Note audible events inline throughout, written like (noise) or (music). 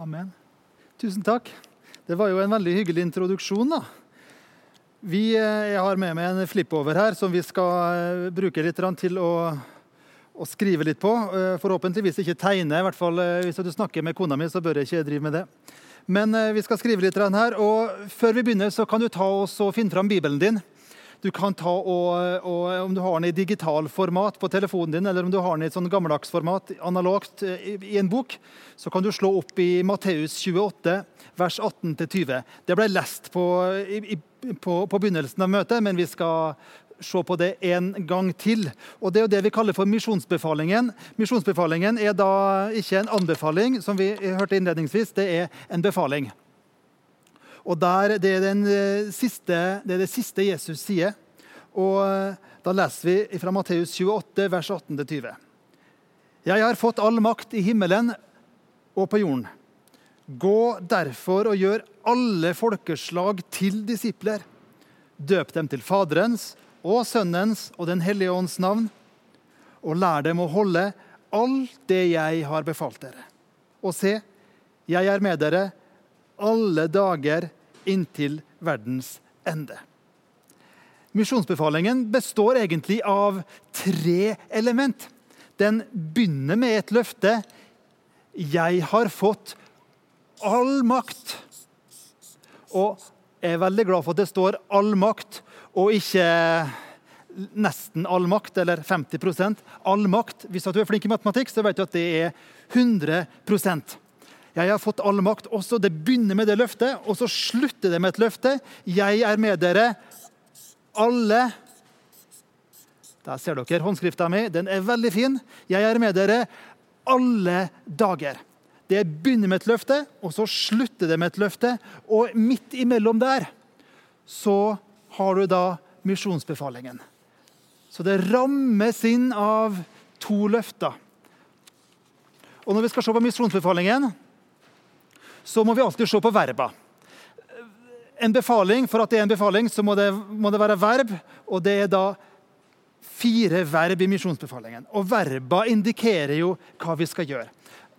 Amen. Tusen takk. Det var jo en veldig hyggelig introduksjon. da. Vi, eh, jeg har med meg en flippover her som vi skal eh, bruke litt til å, å skrive litt på. Eh, forhåpentligvis ikke tegne. i hvert fall Hvis du snakker med kona mi, så bør jeg ikke drive med det. Men vi skal skrive litt her. og Før vi begynner, så kan du ta oss og finne fram Bibelen din. Du kan ta og, og, Om du har den i digital format på telefonen din, eller om du har den i et sånn gammeldags format, analogt, i, i en bok, så kan du slå opp i Matteus 28, vers 18-20. Det ble lest på, i, på, på begynnelsen av møtet, men vi skal se på det en gang til. Og Det er jo det vi kaller for misjonsbefalingen. Misjonsbefalingen er da ikke en anbefaling, som vi hørte innledningsvis, det er en befaling. Og der, det, er eh, siste, det, er det siste Jesus sier. Og eh, Da leser vi fra Matteus 28, vers 18-20. Jeg har fått all makt i himmelen og på jorden. Gå derfor og gjør alle folkeslag til disipler. Døp dem til Faderens og Sønnens og Den hellige ånds navn, og lær dem å holde alt det jeg har befalt dere. Og se, jeg er med dere alle dager inntil verdens ende. Misjonsbefalingen består egentlig av tre element. Den begynner med et løfte. 'Jeg har fått all makt'. Og jeg er veldig glad for at det står 'all makt', og ikke nesten all makt, eller 50% All makt. Hvis du er flink i matematikk, så vet du at det er 100 jeg har fått all makt. Også Det begynner med det løftet, og så slutter det med et løfte. Jeg er med dere alle Der ser dere håndskrifta mi. Den er veldig fin. Jeg er med dere alle dager. Det begynner med et løfte, og så slutter det med et løfte. Og midt imellom der så har du da misjonsbefalingen. Så det rammes inn av to løfter. Og når vi skal se på misjonsbefalingen, så må vi alltid se på verba. En befaling, For at det er en befaling, så må det, må det være verb. Og det er da fire verb i misjonsbefalingen. Og verba indikerer jo hva vi skal gjøre.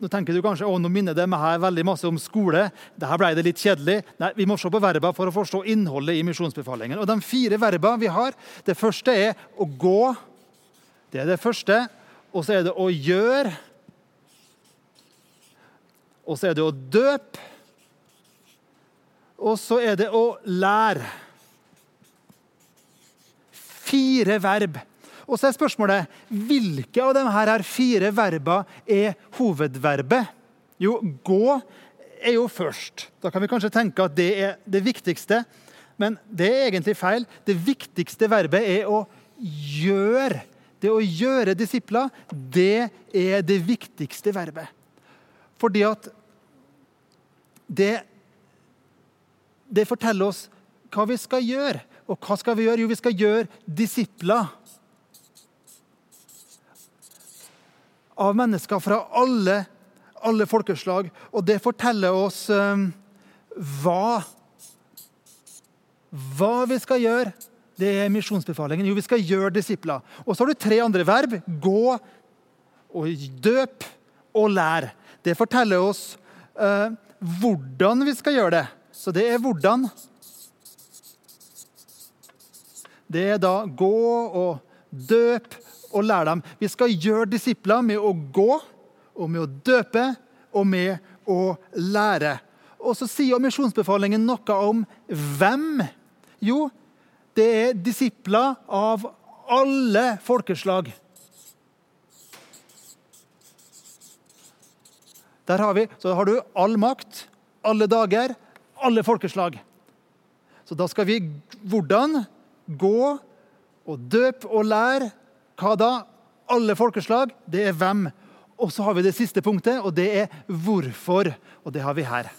Nå tenker du kanskje å, nå minner det meg her veldig masse om skole. Dette ble det litt kjedelig. Nei, Vi må se på verba for å forstå innholdet i misjonsbefalingen. Og De fire verba vi har, det første er å gå. Det er det første. Og så er det å gjøre. Og så er det å døpe. Og så er det å lære. Fire verb. Og så er spørsmålet hvilke av de her fire verba er hovedverbet? Jo, gå er jo først. Da kan vi kanskje tenke at det er det viktigste. Men det er egentlig feil. Det viktigste verbet er å gjøre. Det å gjøre disipler, det er det viktigste verbet. Fordi at det, det forteller oss hva vi skal gjøre. Og hva skal vi gjøre? Jo, vi skal gjøre disipler. Av mennesker fra alle, alle folkeslag. Og det forteller oss um, hva Hva vi skal gjøre. Det er misjonsbefalingen. Jo, vi skal gjøre disipler. Og så har du tre andre verb. Gå og døp og lær. Det forteller oss eh, hvordan vi skal gjøre det. Så det er hvordan. Det er da gå og døp og lære dem. Vi skal gjøre disipler med å gå og med å døpe og med å lære. Og så sier misjonsbefalingen noe om hvem. Jo, det er disipler av alle folkeslag. Der har vi, så har du all makt, alle dager, alle folkeslag. Så da skal vi hvordan gå og døpe og lære. Hva da? Alle folkeslag. Det er hvem. Og så har vi det siste punktet, og det er hvorfor. Og det har vi her.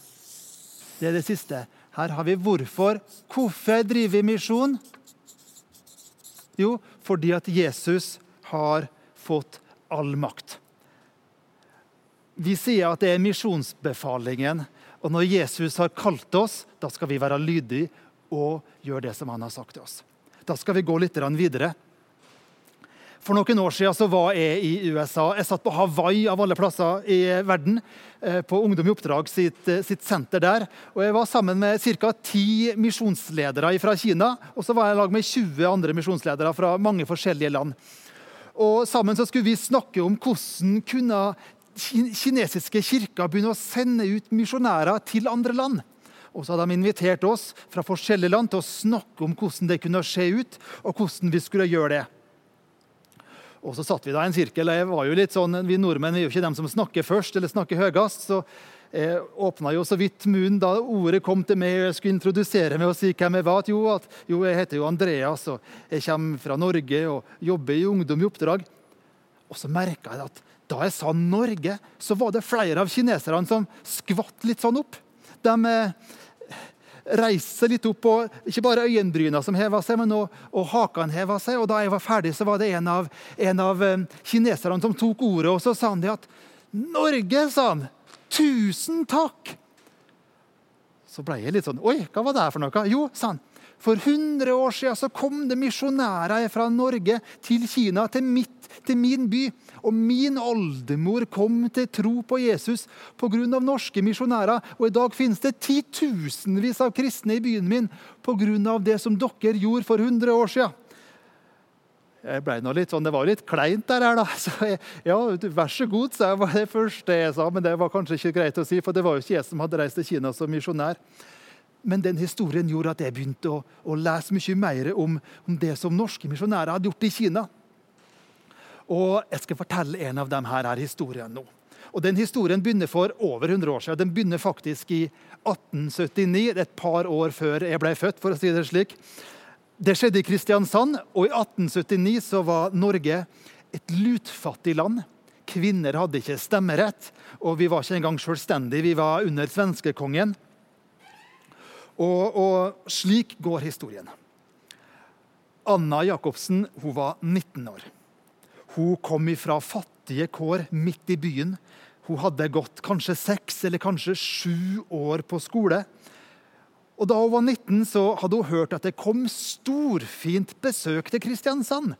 Det er det siste. Her har vi hvorfor. Hvorfor driver vi misjon? Jo, fordi at Jesus har fått all makt. Vi sier at det er misjonsbefalingen. Og når Jesus har kalt oss, da skal vi være lydige og gjøre det som han har sagt til oss. Da skal vi gå litt videre. For noen år siden var jeg i USA. Jeg satt på Hawaii av alle plasser i verden. Eh, på Ungdom i oppdrag sitt, eh, sitt senter der. Og Jeg var sammen med ca. ti misjonsledere fra Kina. Og så var jeg i lag med 20 andre misjonsledere fra mange forskjellige land. Og Sammen så skulle vi snakke om hvordan kunne kinesiske kirker begynne å sende ut misjonærer til andre land. Og så hadde de invitert oss fra forskjellige land til å snakke om hvordan det kunne skje ut, og hvordan vi skulle gjøre det. Og så satt vi da i en sirkel. og jeg var jo litt sånn, Vi nordmenn er jo ikke dem som snakker først eller snakker høyest. så jeg åpna jo så vidt munnen da ordet kom til meg. og Jeg skulle introdusere meg og si hvem jeg var. Jo, at, jo, jeg heter jo Andreas, og jeg kommer fra Norge og jobber i Ungdom i oppdrag. Og så merka jeg at da jeg sa Norge, så var det flere av kineserne som skvatt litt sånn opp. De reiste reiste litt opp, og ikke bare øyenbryna som heva seg, men også, og hakene heva seg. Og da jeg var ferdig, så var det en av, en av um, kineserne som tok ordet, og så sa han det at Norge, sa han. Tusen takk! Så ble jeg litt sånn Oi, hva var det her for noe? Jo, sa han. For 100 år siden så kom det misjonærer fra Norge til Kina, til, mitt, til min by. Og min oldemor kom til tro på Jesus pga. norske misjonærer. Og i dag finnes det titusenvis av kristne i byen min pga. det som dere gjorde for 100 år siden. Jeg ble nå litt sånn, Det var litt kleint der, her da. (laughs) Så jeg, ja, vær så god, sa jeg. var det første jeg sa. Men det var kanskje ikke greit å si, for det var jo ikke jeg som hadde reist til Kina som misjonær. Men den historien gjorde at jeg begynte å, å lese mye mer om, om det som norske misjonærer hadde gjort i Kina. Og Jeg skal fortelle en av dem her, her historien nå. Og den Historien begynner for over 100 år siden. Den begynner faktisk i 1879, et par år før jeg ble født. for å si Det slik. Det skjedde i Kristiansand, og i 1879 så var Norge et lutfattig land. Kvinner hadde ikke stemmerett, og vi var ikke engang selvstendige. Vi var under svenskekongen. Og, og slik går historien. Anna Jacobsen hun var 19 år. Hun kom fra fattige kår midt i byen. Hun hadde gått kanskje seks eller kanskje sju år på skole. Og Da hun var 19, så hadde hun hørt at det kom storfint besøk til Kristiansand.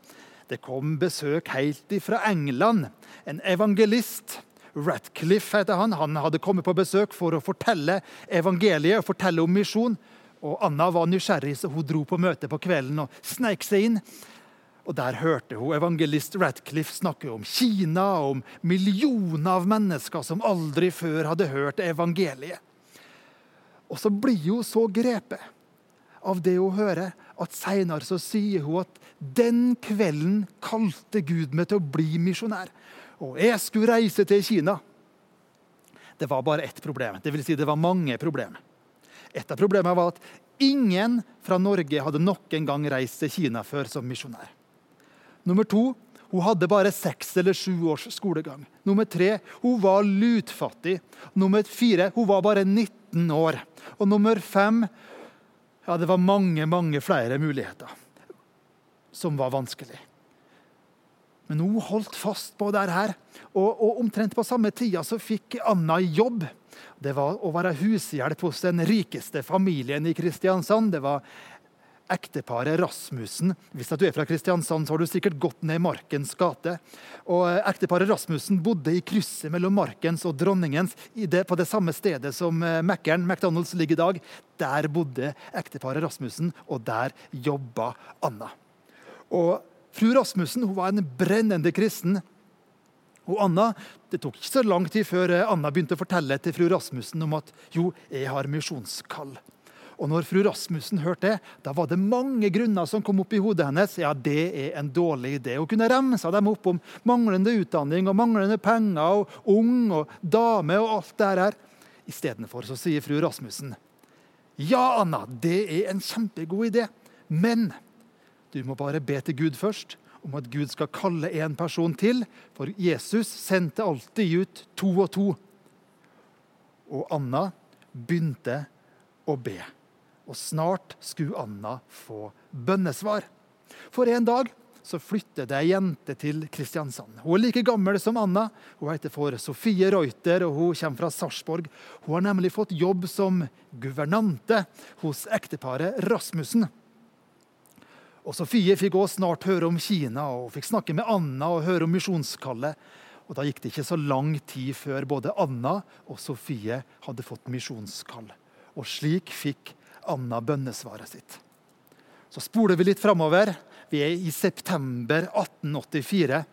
Det kom besøk helt fra England. En evangelist. Ratcliffe heter han. Han hadde kommet på besøk for å fortelle evangeliet og fortelle om misjon. Og Anna var nysgjerrig, så hun dro på møte på kvelden og sneik seg inn. Og Der hørte hun evangelist Radcliffe snakke om Kina og om millioner av mennesker som aldri før hadde hørt evangeliet. Og så blir hun så grepet av det hun hører, at seinere sier hun at den kvelden kalte Gud meg til å bli misjonær. Og jeg skulle reise til Kina. Det var bare ett problem. Det vil si det var mange problemer. Et av problemene var at ingen fra Norge hadde nok en gang reist til Kina før som misjonær. Nummer to hun hadde bare seks eller sju års skolegang. Nummer tre hun var lutfattig. Nummer fire hun var bare 19 år. Og nummer fem ja, det var mange, mange flere muligheter som var vanskelig. Men hun holdt fast på det her. Og, og omtrent på samme tida så fikk Anna jobb. Det var å være hushjelp hos den rikeste familien i Kristiansand. Det var ekteparet Rasmussen. Hvis du er fra Kristiansand, så har du sikkert gått ned Markens gate. Og eh, Ekteparet Rasmussen bodde i krysset mellom Markens og Dronningens det, på det samme stedet som eh, Mækkern, McDonald's, ligger i dag. Der bodde ekteparet Rasmussen, og der jobba Anna. Og Fru Rasmussen hun var en brennende kristen. Og Anna, Det tok ikke så lang tid før eh, Anna begynte å fortelle til fru Rasmussen om at jo, jeg har misjonskall. Og når fru Rasmussen hørte det, da var det mange grunner som kom opp i hodet hennes. Ja, det er en dårlig idé. Hun kunne remsa dem opp om manglende utdanning og manglende penger og ung og dame og alt det her. Istedenfor så sier fru Rasmussen ja, Anna, det er en kjempegod idé, men du må bare be til Gud først om at Gud skal kalle en person til, for Jesus sendte alltid ut to og to. Og Anna begynte å be. Og snart skulle Anna få bønnesvar. For en dag så flytter det ei jente til Kristiansand. Hun er like gammel som Anna. Hun heter for Sofie Reuter og hun kommer fra Sarpsborg. Hun har nemlig fått jobb som guvernante hos ekteparet Rasmussen. Og Sofie fikk også snart høre om Kina og fikk snakke med Anna og høre om misjonskallet. Og Da gikk det ikke så lang tid før både Anna og Sofie hadde fått misjonskall. Og slik fikk Anna bønnesvaret sitt. Så spoler vi litt framover. Vi er i september 1884.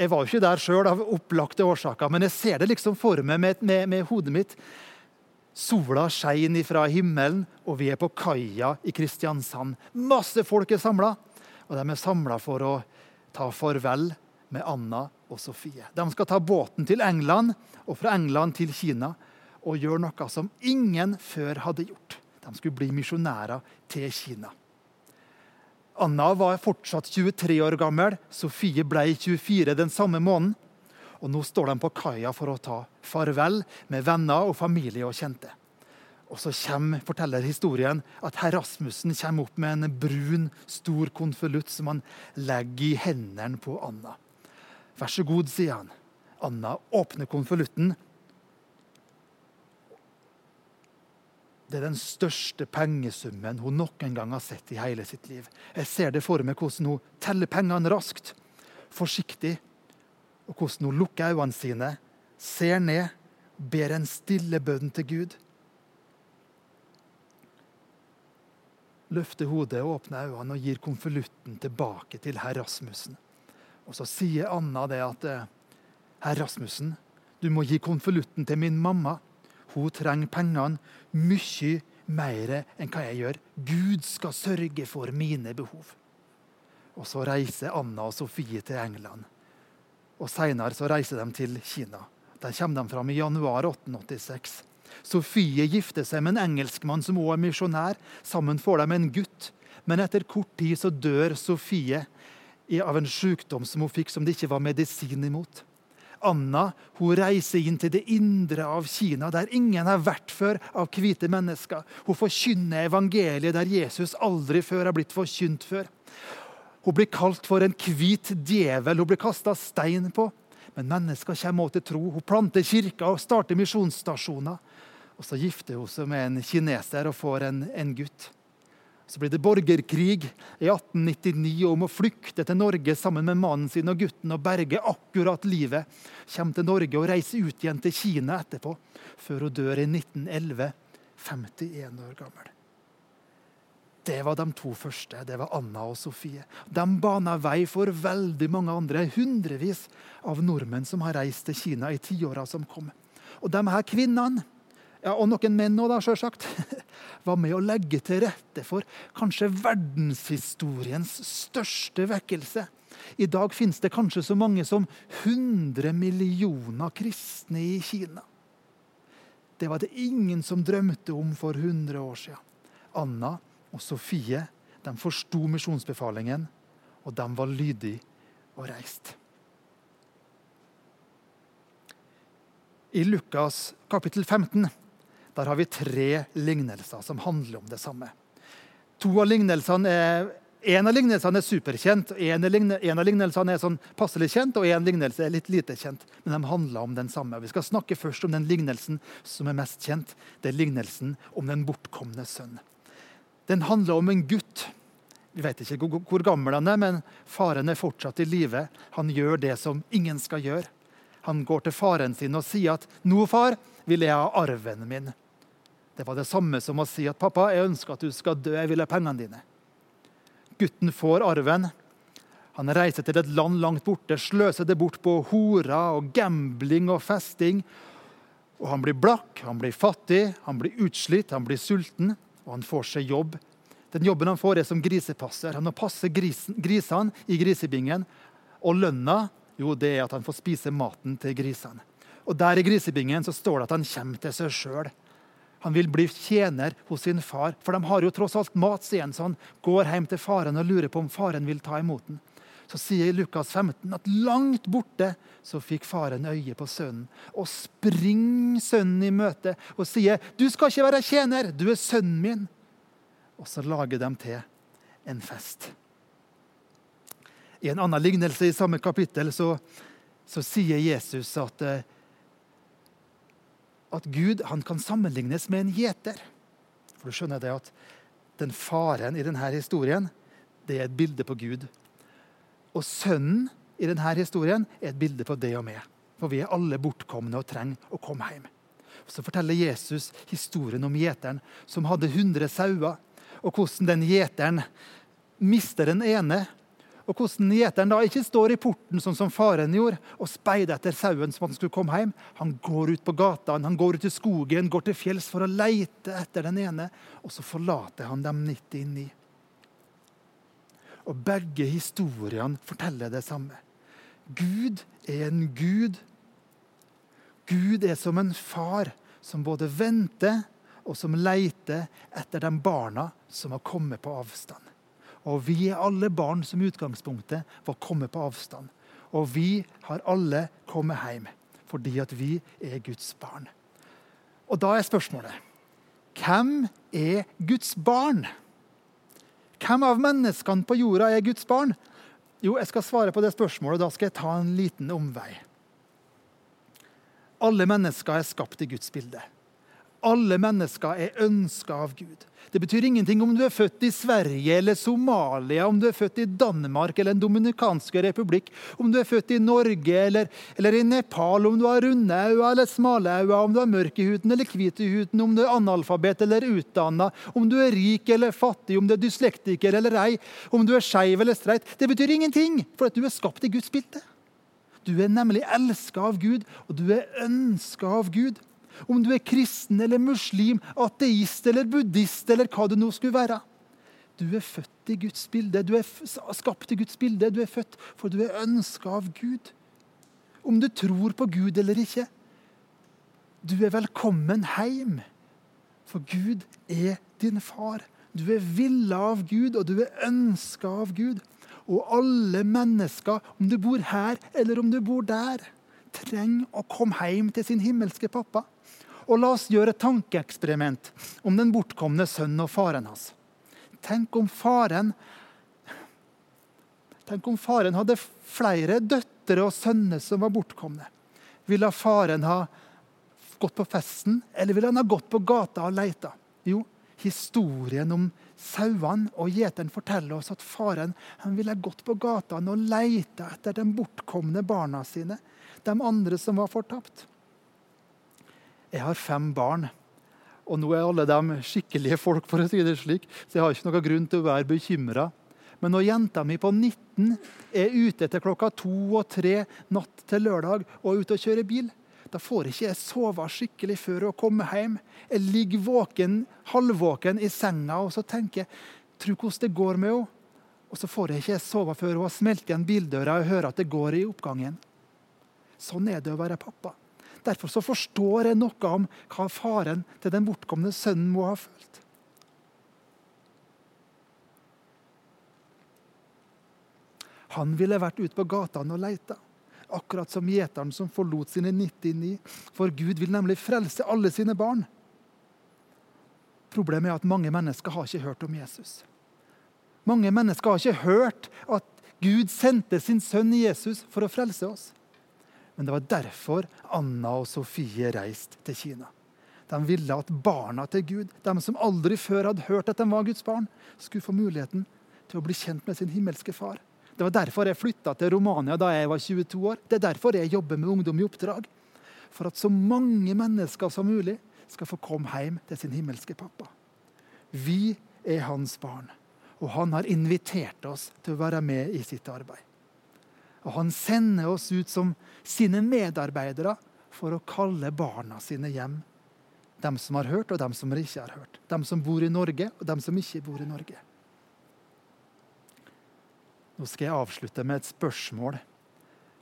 Jeg var jo ikke der sjøl av opplagte årsaker, men jeg ser det liksom for meg med, med, med hodet mitt. Sola skein fra himmelen, og vi er på kaia i Kristiansand. Masse folk er samla, og de er samla for å ta farvel med Anna og Sofie. De skal ta båten til England og fra England til Kina og gjøre noe som ingen før hadde gjort. De skulle bli misjonærer til Kina. Anna var fortsatt 23 år gammel. Sofie ble 24 den samme måneden. Og nå står de på kaia for å ta farvel med venner og familie og kjente. Og så kommer, forteller historien at herr Rasmussen kommer opp med en brun, stor konvolutt som han legger i hendene på Anna. Vær så god, sier han. Anna åpner konvolutten. Det er den største pengesummen hun noen gang har sett i hele sitt liv. Jeg ser det for meg hvordan hun teller pengene raskt, forsiktig og hvordan hun lukker øynene sine, ser ned, ber en stille bønn til Gud. Løfter hodet, og åpner øynene og gir konvolutten tilbake til herr Rasmussen. Og Så sier Anna det at eh, herr Rasmussen, du må gi konvolutten til min mamma. Hun trenger pengene mye mer enn hva jeg gjør. Gud skal sørge for mine behov. Og Så reiser Anna og Sofie til England og Seinere reiser de til Kina. Der kommer de fram i januar 1886. Sofie gifter seg med en engelskmann som også er misjonær. Sammen får de en gutt. Men etter kort tid så dør Sofie av en sykdom som hun fikk som det ikke var medisin imot. Anna hun reiser inn til det indre av Kina, der ingen har vært før av hvite mennesker. Hun forkynner evangeliet der Jesus aldri før har blitt forkynt før. Hun blir kalt for en hvit djevel. Hun blir kasta stein på. Men mennesker kommer også til tro. Hun planter kirker og starter misjonsstasjoner. Og Så gifter hun seg med en kineser og får en, en gutt. Så blir det borgerkrig i 1899 om å flykte til Norge sammen med mannen sin og gutten og berge akkurat livet. Kommer til Norge og reiser ut igjen til Kina etterpå, før hun dør i 1911, 51 år gammel. Det var de to første. Det var Anna og Sofie. De bana vei for veldig mange andre, hundrevis av nordmenn som har reist til Kina i tiåra som kom. Og de her kvinnene, ja, og noen menn òg, selvsagt, (laughs) var med å legge til rette for kanskje verdenshistoriens største vekkelse. I dag finnes det kanskje så mange som 100 millioner kristne i Kina. Det var det ingen som drømte om for 100 år siden. Anna og Sofie de forsto misjonsbefalingen, og de var lydige og reist. I Lukas kapittel 15 der har vi tre lignelser som handler om det samme. To av lignelsene er, En av lignelsene er superkjent, en, av lignelsene er sånn passelig kjent, og en lignelse er litt lite kjent. Men de handler om den samme. Vi skal snakke først om den lignelsen som er mest kjent. Det er lignelsen om den bortkomne sønn. Den handler om en gutt. Vi vet ikke hvor gammel han er, men faren er fortsatt i live. Han gjør det som ingen skal gjøre. Han går til faren sin og sier at 'Nå, far, vil jeg ha arven min'. Det var det samme som å si at 'pappa, jeg ønsker at du skal dø, jeg vil ha pengene dine'. Gutten får arven. Han reiser til et land langt borte, sløser det bort på horer og gambling og festing. Og Han blir blakk, han blir fattig, han blir utslitt, han blir sulten og han får seg jobb. Den jobben han får, er som grisepasser. Han må passe grisen, grisene i grisebingen. Og lønna jo, det er at han får spise maten til grisene. Og Der i grisebingen så står det at han kommer til seg sjøl. Han vil bli tjener hos sin far, for de har jo tross alt mat, sier han. Så han går hjem til faren og lurer på om faren vil ta imot den. Så sier Lukas 15 at langt borte så fikk faren øye på sønnen og springer sønnen i møte og sier, 'Du skal ikke være tjener, du er sønnen min.' Og så lager de til en fest. I en annen lignelse i samme kapittel så, så sier Jesus at, eh, at Gud kan sammenlignes med en gjeter. For du skjønner det at Den faren i denne historien det er et bilde på Gud. Og sønnen i denne historien er et bilde på det og meg. For vi er alle bortkomne og trenger å komme hjem. Så forteller Jesus historien om gjeteren som hadde 100 sauer, og hvordan den gjeteren mister den ene. Og hvordan gjeteren da ikke står i porten sånn som faren gjorde, og speider etter sauen som han skulle komme hjem. Han går ut på gata, han går ut i skogen, går til fjells for å leite etter den ene. Og så forlater han dem 99. Og begge historiene forteller det samme. Gud er en gud. Gud er som en far som både venter og som leiter etter de barna som har kommet på avstand. Og vi er alle barn som utgangspunktet var kommet på avstand. Og vi har alle kommet hjem fordi at vi er Guds barn. Og da er spørsmålet hvem er Guds barn? Hvem av menneskene på jorda er Guds barn? Jo, jeg skal svare på det spørsmålet. Da skal jeg ta en liten omvei. Alle mennesker er skapt i Guds bilde. Alle mennesker er ønska av Gud. Det betyr ingenting om du er født i Sverige eller Somalia, om du er født i Danmark eller Den dominikanske republikk, om du er født i Norge eller, eller i Nepal, om du har runde øyne eller smale øyne, om du har mørk i huden eller hvit i huden, om du er analfabet eller utdanna, om du er rik eller fattig, om du er dyslektiker eller ei, om du er skeiv eller streit. Det betyr ingenting, for at du er skapt i Guds bilde. Du er nemlig elska av Gud, og du er ønska av Gud. Om du er kristen eller muslim, ateist eller buddhist eller hva du nå skulle være. Du er født i Guds bilde. Du er skapt i Guds bilde. Du er født for du er ønska av Gud. Om du tror på Gud eller ikke. Du er velkommen hjem, for Gud er din far. Du er villa av Gud, og du er ønska av Gud. Og alle mennesker, om du bor her eller om du bor der, trenger å komme hjem til sin himmelske pappa. Og la oss gjøre et tankeeksperiment om den bortkomne sønnen og faren hans. Tenk om faren Tenk om faren hadde flere døtre og sønner som var bortkomne. Ville faren ha gått på festen, eller ville han ha gått på gata og leita? Jo, historien om sauene og gjeteren forteller oss at faren ville gått på gata og leita etter de bortkomne barna sine, de andre som var fortapt. Jeg har fem barn. Og nå er alle de skikkelige folk, for å si det slik, så jeg har ikke noen grunn til å være bekymra. Men når jenta mi på 19 er ute til klokka to og tre natt til lørdag og er ute og kjører bil, da får ikke jeg sove skikkelig før hun kommer hjem. Jeg ligger våken, halvvåken i senga og så tenker jeg, tro hvordan det går med henne. Og så får jeg ikke sove før hun har smelt igjen bildøra og hører at det går i oppgangen. Sånn er det å være pappa. Derfor så forstår jeg noe om hva faren til den bortkomne sønnen må ha følt. Han ville vært ute på gatene og leita, akkurat som gjeteren som forlot sine 99. For Gud vil nemlig frelse alle sine barn. Problemet er at mange mennesker har ikke hørt om Jesus. Mange mennesker har ikke hørt at Gud sendte sin sønn Jesus for å frelse oss. Men det var derfor Anna og Sofie reiste til Kina. De ville at barna til Gud, de som aldri før hadde hørt at de var Guds barn, skulle få muligheten til å bli kjent med sin himmelske far. Det var derfor jeg flytta til Romania da jeg var 22 år. Det er derfor jeg jobber med Ungdom i oppdrag. For at så mange mennesker som mulig skal få komme hjem til sin himmelske pappa. Vi er hans barn, og han har invitert oss til å være med i sitt arbeid. Og han sender oss ut som sine medarbeidere for å kalle barna sine hjem. Dem som har hørt, og dem som ikke har hørt. Dem som bor i Norge, og dem som ikke bor i Norge. Nå skal jeg avslutte med et spørsmål,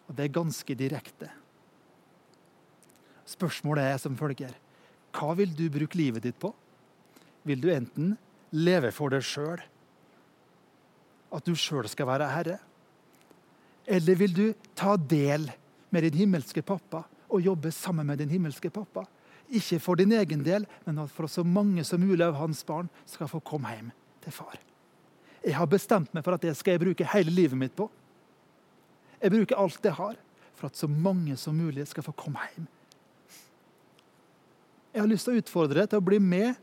og det er ganske direkte. Spørsmålet er som følger. Hva vil du bruke livet ditt på? Vil du enten leve for deg sjøl, at du sjøl skal være herre? Eller vil du ta del med din himmelske pappa og jobbe sammen med din himmelske pappa? Ikke for din egen del, men for at så mange som mulig av hans barn skal få komme hjem til far. Jeg har bestemt meg for at det skal jeg bruke hele livet mitt på. Jeg bruker alt jeg har, for at så mange som mulig skal få komme hjem. Jeg har lyst til å utfordre deg til å bli med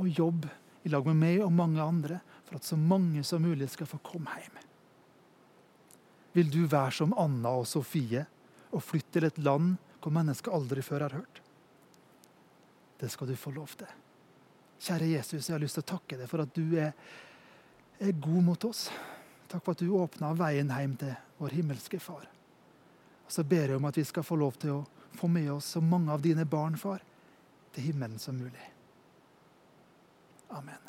og jobbe i lag med meg og mange andre for at så mange som mulig skal få komme hjem. Vil du være som Anna og Sofie og flytte til et land hvor mennesker aldri før har hørt? Det skal du få lov til. Kjære Jesus, jeg har lyst til å takke deg for at du er, er god mot oss. Takk for at du åpna veien hjem til vår himmelske Far. Og Så ber jeg om at vi skal få lov til å få med oss så mange av dine barn, far, til himmelen som mulig. Amen.